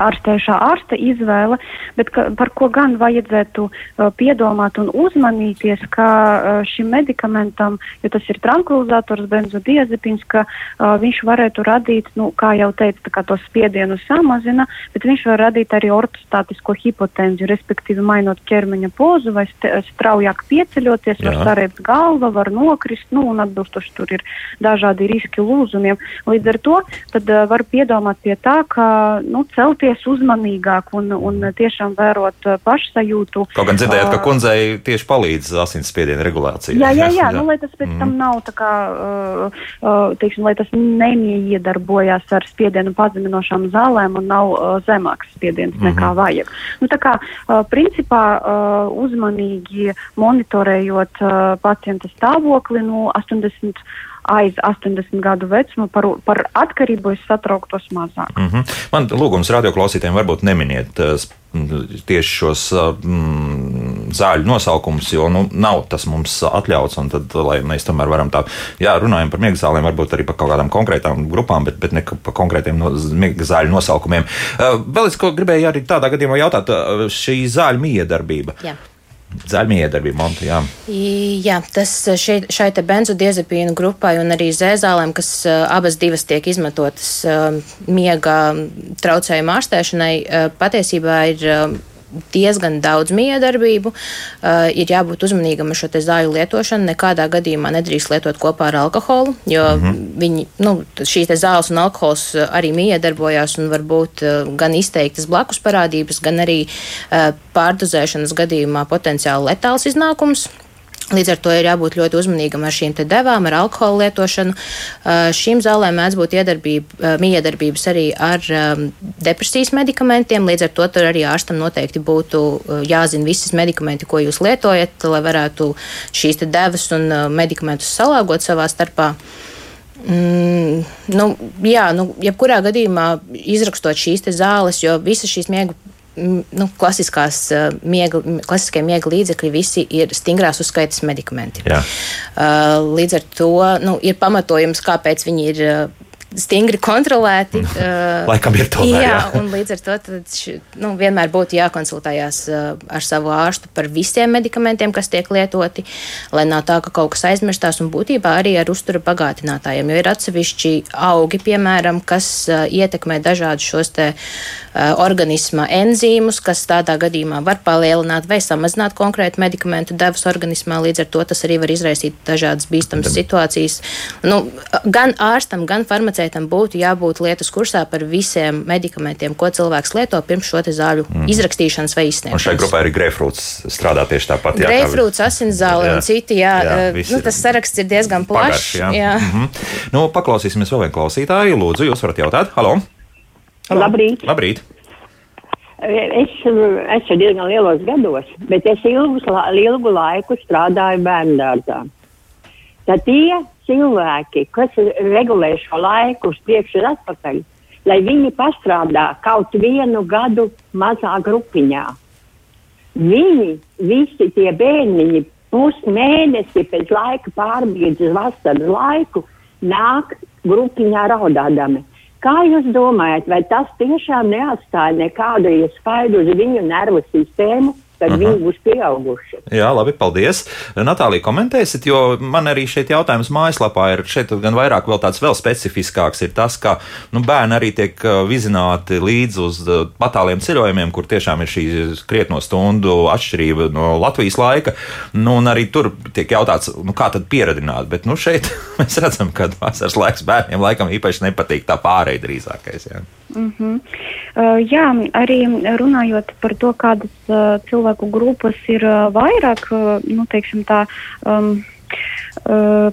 ārstējušā ārsta izvēle, bet ka, par ko gan vajadzētu uh, piedomāt un uzmanīties, ka uh, šim medikamentam, jo tas ir tranquilizators, benzodiazepins, ka uh, viņš varētu radīt, nu, kā jau teicu, to spiedienu samazina, bet viņš var radīt arī ortostātisko hipotenziju, respektīvi mainot ķermeņa pozu vai straujāk pieceļoties, Jā. var sarēpt galva, var nokrist, nu, un atbilstoši tur ir dažādi riski lūzumiem. Līdz ar to tad uh, var piedomāt pie tā, ka, nu, celties justies uzmanīgāk un, un tiešām vērot pašsajūtu. Kaut gan dzirdējāt, ka kundzei tieši palīdz asinsspiediena regulācija. Jā, jā, jā, nu, lai tas pēc mm. tam nav tā kā, uh, uh, teiksim, lai tas nemiedarbojās ar spiedienu pazeminošām zālēm un nav uh, zemāks spiediens mm -hmm. nekā vajag. Nu, tā kā, uh, principā, uh, uzmanīgi monitorējot uh, pacienta stāvokli no 80 aiz 80 gadu vecuma par, par atkarību es satrauktos mazāk. Mm -hmm. Man lūgums radioklausītājiem varbūt neminiet uh, tieši šos mm, zāļu nosaukumus, jo nu, nav tas mums atļauts. Tad, lai mēs tomēr varam tā, jā, runājam par miega zālēm, varbūt arī par kaut kādām konkrētām grupām, bet, bet ne par konkrētiem no, miega zāļu nosaukumiem. Uh, vēl es ko gribēju arī tādā gadījumā jautāt, uh, šī zāļu miedarbība. Jā. Zaļmiedarbība, Monta, jā. Jā, tas šeit, šai te benzodiazepīnu grupai un arī zēzālēm, kas abas divas tiek izmantotas miega traucējumu ārstēšanai, patiesībā ir diezgan daudz miedarbību. Uh, ir jābūt uzmanīgam ar šo zāļu lietošanu. Nekādā gadījumā nedrīkst lietot kopā ar alkoholu, jo mm -hmm. viņi, nu, šīs zāles un alkohols arī miedarbojās un var būt uh, gan izteiktas blakus parādības, gan arī uh, pārdozēšanas gadījumā potenciāli letāls iznākums. Līdz ar to ir jābūt ļoti uzmanīgam ar šīm devām, ar alkohola lietošanu. Uh, šīm zālēm mēdz būt uh, miedarbības arī ar um, depresijas medikamentiem. Līdz ar to arī ārstam noteikti būtu uh, jāzina visas medikamenti, ko jūs lietojat, lai varētu šīs devas un medikamentus salāgot savā starpā. Mm, nu, jā, nu, jebkurā gadījumā izrakstot šīs zāles, jo visas šīs miega nu, klasiskās miega, klasiskie miega līdzekļi visi ir stingrās uzskaitas medikamenti. Jā. Līdz ar to nu, ir pamatojums, kāpēc viņi ir stingri kontrolēti. Uh, Laikam ir tomēr. Jā, jā. un līdz ar to tad, nu, vienmēr būtu jākonsultējās uh, ar savu ārstu par visiem medikamentiem, kas tiek lietoti, lai nav tā, ka kaut kas aizmirstās, un būtībā arī ar uztura bagātinātājiem, jo ir atsevišķi augi, piemēram, kas uh, ietekmē dažādus šos te organisma enzīmus, kas tādā gadījumā var palielināt vai samazināt konkrētu medikamentu devas organismā, līdz ar to tas arī var izraisīt dažādas bīstamas situācijas. Nu, gan ārstam, gan farmaceitam farmaceitam būtu jābūt lietas kursā par visiem medikamentiem, ko cilvēks lieto pirms šo zāļu mm. izrakstīšanas vai izsniegšanas. Un šai grupā arī greifrūts strādā tieši tāpat. Greifrūts, asinszāle un citi, jā, jā eh, nu, tas saraksts ir diezgan plašs. Jā. Jā. Mm -hmm. nu, paklausīsimies vēl vienu klausītāju. Lūdzu, jūs varat jautāt. Halo! Halo. Labrīt! Labrīt. Es esmu diezgan lielos gados, bet es ilgus, ilgu laiku strādāju bērnu dārzā. Tad tie cilvēki, kas regulē šo laiku uz priekšu un atpakaļ, lai viņi pastrādā kaut vienu gadu mazā grupiņā. Viņi visi tie bērniņi pusmēnesi pēc laika pārbīdz uz vasaras laiku, nāk grupiņā raudādami. Kā jūs domājat, vai tas tiešām neatstāja nekādu iespaidu uz viņu nervu sistēmu, tad uh -huh. viņi būs pieauguši. Jā, labi, paldies. Natālija, komentēsit, jo man arī šeit jautājums mājaslapā ir šeit gan vairāk vēl tāds vēl specifiskāks ir tas, ka nu, bērni arī tiek vizināti līdz uz patāliem ceļojumiem, kur tiešām ir šī krietno stundu atšķirība no Latvijas laika. Nu, un arī tur tiek jautāts, nu, kā tad pieradināt, bet nu, šeit mēs redzam, ka vasaras laiks bērniem laikam īpaši nepatīk tā pārēj drīzākais. Jā. Mm -hmm. uh, jā, arī runājot par to, kādas uh, cilvēku grupas ir uh, vairāk, uh, nu, teiksim tā. Um, Uh,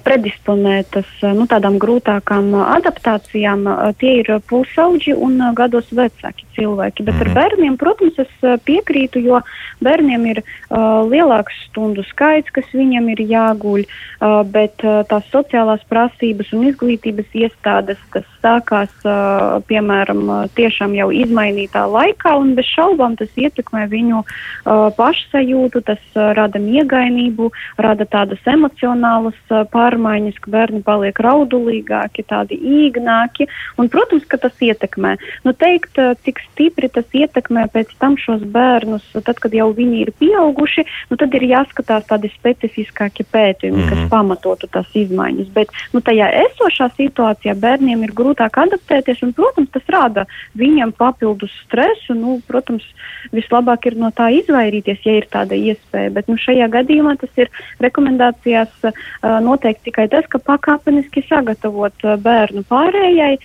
predisponētas uh, nu, tādām grūtākām uh, adaptācijām, tie ir pusauģi un gados vecāki cilvēki. Bet mm. ar mhm. bērniem, protams, es piekrītu, jo bērniem ir uh, lielāks stundu skaits, kas viņiem ir jāguļ, uh, bet uh, tās sociālās prasības un izglītības iestādes, kas sākās, uh, piemēram, tiešām jau izmainītā laikā, un bez šaubām tas ietekmē viņu uh, pašsajūtu, tas uh, rada miegainību, rada tādas emocionālas pārmaiņas, ka bērni paliek raudulīgāki, tādi īgnāki. Un, protams, ka tas ietekmē. Nu, teikt, cik stipri tas ietekmē pēc tam šos bērnus, tad, kad jau viņi ir pieauguši, nu, tad ir jāskatās tādi specifiskāki pētījumi, mm -hmm. kas mhm. pamatotu tās izmaiņas. Bet nu, tajā esošā situācijā bērniem ir grūtāk adaptēties, un, protams, tas rada viņiem papildus stresu. Nu, protams, vislabāk ir no tā izvairīties, ja ir tāda iespēja. Bet nu, šajā gadījumā tas ir rekomendācijās noteikti tikai tas, ka pakāpeniski sagatavot bērnu pārējai,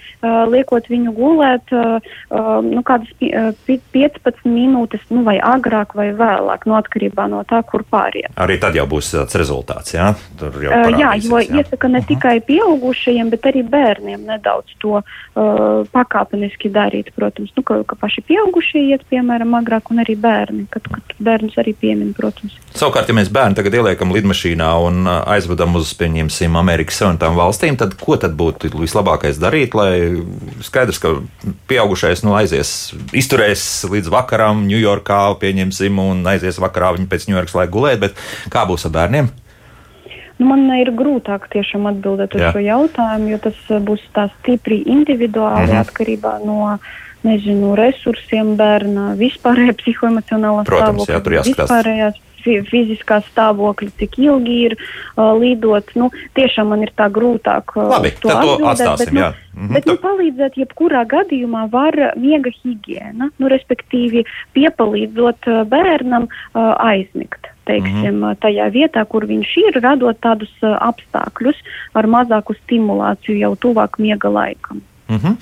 liekot viņu gulēt nu, kādas 15 minūtes, nu, vai agrāk vai vēlāk, no atkarībā no tā, kur pāriet. Arī tad jau būs tāds rezultāts, jā? Tur jau jā, jo jā. iesaka ne uh -huh. tikai pieaugušajiem, bet arī bērniem nedaudz to pakāpeniski darīt, protams, nu, ka, ka paši pieaugušie iet, piemēram, agrāk, un arī bērni, kad, kad bērnus arī piemin, protams. Savukārt, ja mēs bērnu tagad ieliekam lidmašīnā un aizvedam uz, pieņemsim, Amerikas Savienotām valstīm, tad ko tad būtu vislabākais darīt, lai skaidrs, ka pieaugušais nu, aizies, izturēs līdz vakaram Ņujorkā, pieņemsim, un aizies vakarā viņa pēc Ņujorkas laika gulēt, bet kā būs ar bērniem? Nu, man ir grūtāk tiešām atbildēt uz Jā. šo jautājumu, jo tas būs tā stipri individuāli mhm. atkarībā no nezinu, resursiem bērna, vispārējā psihoemocionālā stāvokļa. Jā. Vispārējās fiziskā stāvokļa, cik ilgi ir uh, lidot. Nu, tiešām man ir tā grūtāk. Uh, Labi, to tad to atstāsim. Bet, nu, jā. Mhm, bet nu, palīdzēt, jebkurā gadījumā var miega higiēna, nu, respektīvi piepalīdzot bērnam uh, aizmigt. Teiksim, mm -hmm. tajā vietā, kur viņš ir, radot tādus apstākļus ar mazāku stimulāciju jau tuvāk miega laikam. Mm -hmm.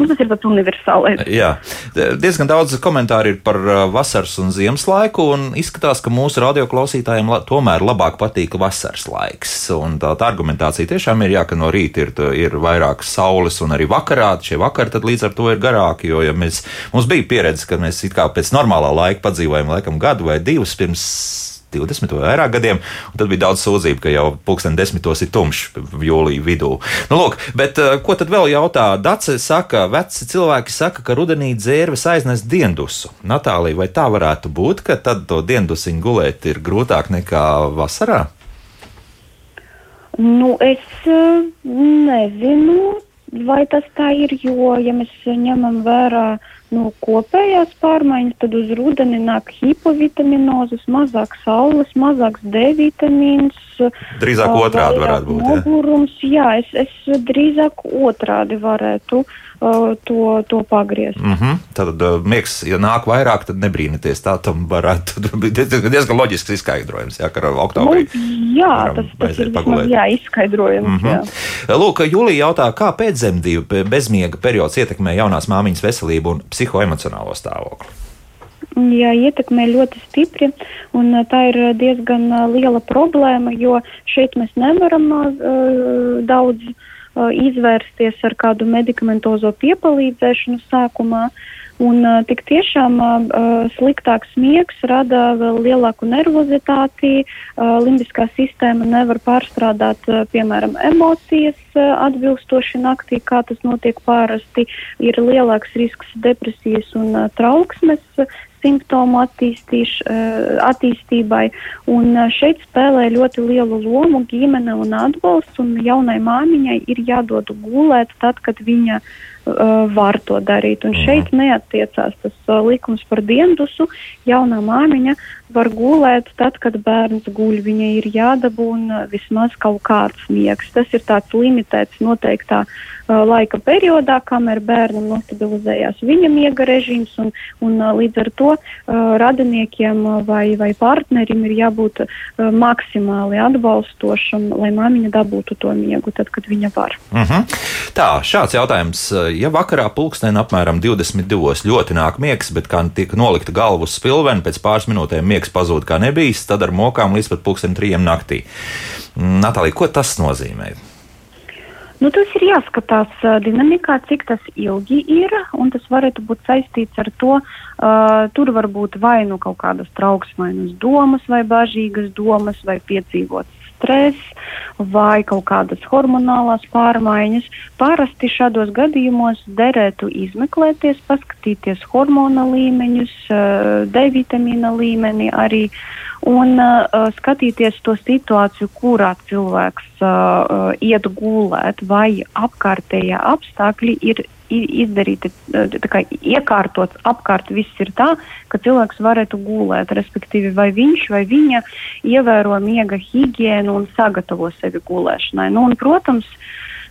Nu, tas ir tāds universālais. Jā, diezgan daudz komentāru ir par vasaras un ziemas laiku, un izskatās, ka mūsu radioklausītājiem la, tomēr labāk patīk vasaras laiks. Un tā, tā argumentācija tiešām ir, jā, ka no rīta ir, ir vairāk saules, un arī vakarā šie vakari līdz ar to ir garāki. Jo ja mēs, mums bija pieredze, ka mēs it kā pēc normālā laika padzīvojam laikam gadu vai divus pirms 20 vai vairāk gadiem, un tad bija daudz sūdzību, ka jau pulksten desmitos ir tumšs jūlijā vidū. Nu, lūk, bet uh, ko tad vēl jautā? Dace saka, veci cilvēki saka, ka rudenī dzērves aiznes diendusu. Natālija, vai tā varētu būt, ka tad to diendusiņu gulēt ir grūtāk nekā vasarā? Nu, es uh, nezinu, vai tas tā ir, jo, ja mēs ņemam vērā no kopējās pārmaiņas, tad uz rudeni nāk hipovitaminozes, mazāk saules, mazāks D vitamīns. Drīzāk otrādi varētu būt. Nogurums, jā, jā es, es drīzāk otrādi varētu uh, to, to pagriezt. Mm -hmm. Tad uh, miegs, ja nāk vairāk, tad nebrīnieties. Tā tam varētu būt diezgan loģisks izskaidrojums, jā, ka oktobrī. Nu, jā, tas, tas ir vismaz, jā, izskaidrojums. Mm -hmm. jā. Lūk, Julija jautā, kā pēcdzemdību bezmiega periods ietekmē jaunās māmiņas veselību un psihoemocionālo stāvokli? Jā, ietekmē ļoti stipri, un tā ir diezgan liela problēma, jo šeit mēs nevaram uh, daudz uh, izvērsties ar kādu medikamentozo piepalīdzēšanu sākumā. Un tik tiešām sliktāks miegs rada vēl lielāku nervozitāti, limbiskā sistēma nevar pārstrādāt, piemēram, emocijas atbilstoši naktī, kā tas notiek pārasti, ir lielāks risks depresijas un trauksmes simptomu attīstībai. Un šeit spēlē ļoti lielu lomu ģimene un atbalsts, un jaunai māmiņai ir jādod gulēt tad, kad viņa uh, uh, var to darīt. Un šeit mhm. neatiecās tas uh, likums par diendusu. Jaunā māmiņa var gulēt tad, kad bērns guļ. Viņai ir jādabūna vismaz kaut kāds miegs. Tas ir tāds limitēts noteiktā uh, laika periodā, kamēr bērnam nostabilizējās viņa miega režīms, un, un uh, līdz ar to uh, radiniekiem vai, vai partnerim ir jābūt uh, maksimāli atbalstošam, lai māmiņa dabūtu to miegu tad, kad viņa var. Uh mhm. -huh. Tā, šāds jautājums ja vakarā pulksten apmēram 22. ļoti nāk miegs, bet kā tiek nolikta galva uz spilveni, pēc pāris minūtēm miegs pazūd kā nebijis, tad ar mokām līdz pat pulksten trijiem naktī. Natālija, ko tas nozīmē? Nu, tas ir jāskatās dinamikā, cik tas ilgi ir, un tas varētu būt saistīts ar to, uh, tur var būt vai nu kaut kādas trauksmainas domas, vai bažīgas domas, vai piedzīvots stress vai kaut kādas hormonālās pārmaiņas. Parasti šādos gadījumos derētu izmeklēties, paskatīties hormona līmeņus, eh, D vitamīna līmeni arī un uh, skatīties to situāciju, kurā cilvēks uh, iet gulēt, vai apkārtējie apstākļi ir izdarīti, kā, iekārtots apkārt viss ir tā, ka cilvēks varētu gulēt, respektīvi vai viņš vai viņa ievēro miega higienu un sagatavo sevi gulēšanai. Nu, un, protams,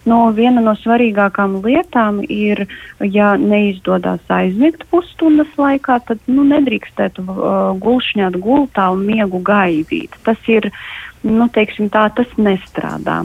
No, viena no svarīgākām lietām ir, ja neizdodas aizmigt pusstundas laikā, tad nu, nedrīkstētu uh, gulšņāt gultā un miegu gaidīt. Tas ir nu, teiksim, tā, tas nestrādā.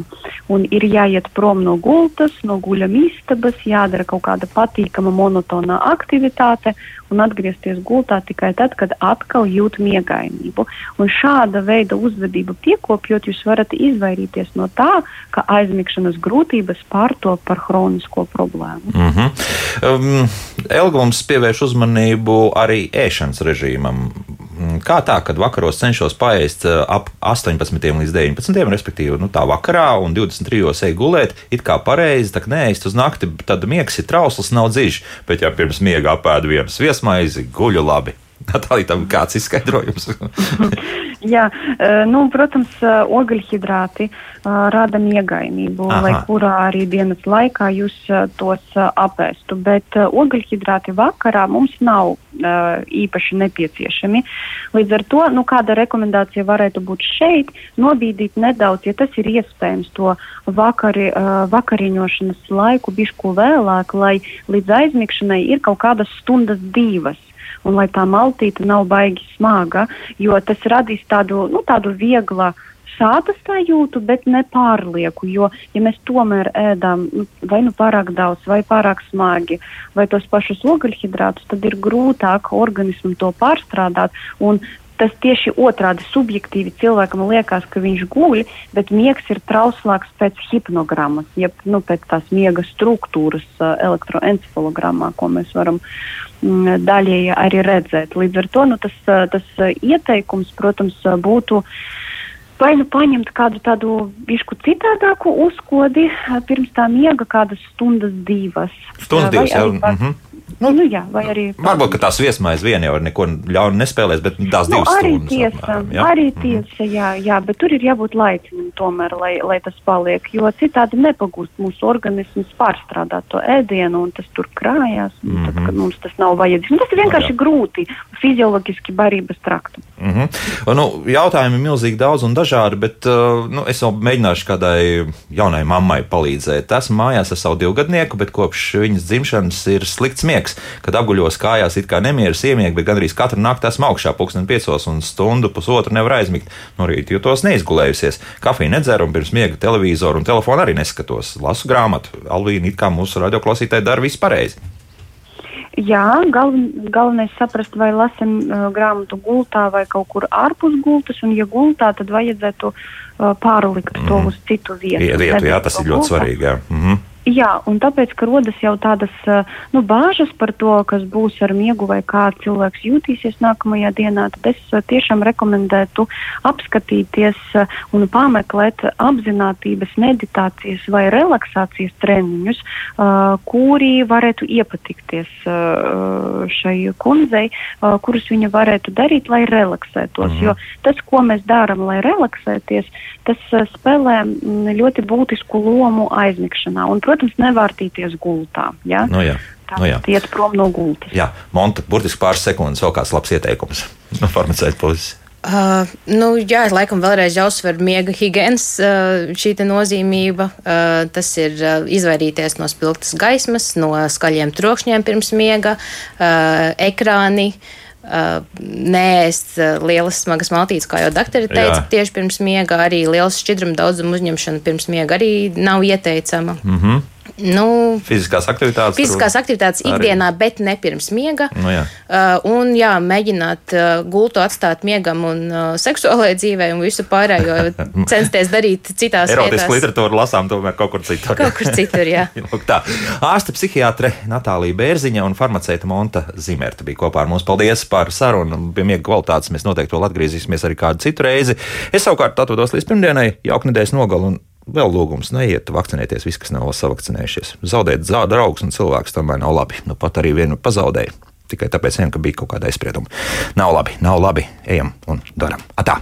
Un ir jāiet prom no gultas, no guļam istabas, jādara kaut kāda patīkama monotonā aktivitāte un atgriezties gultā tikai tad, kad atkal jūt miegainību. Un šāda veida uzvedību piekopjot, jūs varat izvairīties no tā, ka aizmigšanas grūtības pārtop par hronisko problēmu. Mm -hmm. um, Elga mums pievērš uzmanību arī ēšanas režīmam. Mm, kā tā, kad vakaros cenšos paēst uh, ap 18 līdz 19, respektīvi, nu, tā vakarā un 23 eju gulēt, it kā pareizi, tā neēst uz nakti, tad miegs ir trausls, nav dziļš. Bet, ja pirms miega apēdu vienu sviesmaizi, guļu labi. Tā ir tam kāds izskaidrojums. Jā, nu, protams, ogļhidrāti rada miegainību, Aha. lai kurā arī dienas laikā jūs tos apēstu. Bet ogļhidrāti vakarā mums nav īpaši nepieciešami. Līdz ar to, nu, kāda rekomendācija varētu būt šeit, nobīdīt nedaudz, ja tas ir iespējams, to vakari, vakariņošanas laiku bišku vēlāk, lai līdz aizmigšanai ir kaut kādas stundas divas un lai tā maltīte nav baigi smaga, jo tas radīs tādu, nu, tādu vieglu sāta sajūtu, bet ne pārlieku. Jo, ja mēs tomēr ēdam nu, vai nu pārāk daudz, vai pārāk smagi, vai tos pašus ogļhidrātus, tad ir grūtāk organismam to pārstrādāt. Tas tieši otrādi subjektīvi cilvēkam liekas, ka viņš guļ, bet miegs ir trauslāks pēc hipnogrammas, jeb nu, pēc tās miega struktūras elektroencefalogrammā, ko mēs varam mm, daļēji arī redzēt. Līdz ar to nu, tas, tas ieteikums, protams, būtu vai nu paņemt kādu tādu višku citādāku uzkodi pirms tā miega, kādas stundas divas. Stundas divas, jau. Mm -hmm. Nu, nu, jā, vai arī. Varbūt, ka tās viesmaiņas vien jau neko ļaunu nespēlēs, bet tās nu, divas arī stundas. Tiesa, apmēram, jā? arī Mhm. tiesa, jā, jā, bet tur ir jābūt laicīgam tomēr, lai, lai tas paliek, jo citādi nepagūst mūsu organisms pārstrādāt to ēdienu, un tas tur krājās, un mm -hmm. tad, Mhm. kad mums tas nav vajadzīgs. Nu, tas ir vienkārši grūti fizioloģiski barības traktam. Mm -hmm. nu, jautājumi ir milzīgi daudz un dažādi, bet uh, nu, es vēl mēģināšu kādai jaunai mammai palīdzēt. Esmu mājās ar savu divgadnieku, bet kopš viņas dzimšanas ir slikts miegs. Kad apguļos kājās, it kā nemieris iemieg, bet gandrīz katru nakti esmu augšā pulksten piecos un stundu pusotru nevar aizmigt. No rīta jūtos neizgulējusies. Kafiju nedzeru un pirms miega televizoru un telefonu arī neskatos. Lasu grāmatu. Alvīna, it kā mūsu radioklausītāji dara visu pareizi. Jā, galven, galvenais saprast, vai lasam uh, grāmatu gultā vai kaut kur ārpus gultas, un ja gultā, tad vajadzētu uh, pārlikt to uz citu vietu. Ie- Vietu, jā, tas ir ļoti Gultā. svarīgi. Jā. Mhm. Jā, un tāpēc, ka rodas jau tādas uh, nu, bāžas par to, kas būs ar miegu vai kā cilvēks jutīsies nākamajā dienā, tad es uh, tiešām rekomendētu apskatīties uh, un pameklēt apzinātības, meditācijas vai relaksācijas treniņus, kuri varētu iepatikties šai kundzei, kurus viņa varētu darīt, lai relaksētos. Mhm. Jo tas, ko mēs darām, lai relaksēties, tas spēlē mm, ļoti būtisku lomu aizmigšanā. Un, protams, nevārtīties gultā. Ja? Nu, jā. Tā Nu, jā. iet prom no gultas. jā, Monta, burtiski pāris sekundes, vēl kāds labs ieteikums no farmaceita puses. Uh, nu, jā, laikam vēlreiz jāuzsver miega higiēnas uh, šī te nozīmība. Uh, tas ir uh, izvairīties no spilgtas gaismas, no skaļiem trokšņiem pirms miega, uh, ekrāni. Uh, uh, lielas smagas maltītes, kā jau doktori teica, Jā. tieši pirms miega. Arī liels šķidruma daudzuma uzņemšana pirms miega arī nav ieteicama. Mm -hmm. Nu, Fiziskās aktivitātes. Fiziskās aktivitātes arī. ikdienā, bet ne pirms miega. Nu, jā. Uh, un jā, mēģināt uh, gultu atstāt miegam un uh, seksuālajai dzīvei un visu pārējo censties darīt citās Erotisku vietās. literatūru lasām tomēr kaut kur citur. Kaut kur citur, jā. Lūk tā. Ārste psihiatre Natālija Bērziņa un farmaceita Monta Zimerta bija kopā ar mums. Paldies par sarunu. Pie miega kvalitātes mēs noteikti vēl atgriezīsimies arī kādu citu reizi. Es savukārt atvados līdz pirmdienai, jauka nedēļas nogalu. un Vēl lūgums, neiet vakcinēties, visi, kas nav savakcinējušies. Zaudēt draugus un cilvēkus tomēr nav labi. Nu, pat arī vienu pazaudēju. Tikai tāpēc, vien, ka bija kaut kāda aizsprieduma. Nav labi, nav labi. Ejam un darām. Atā!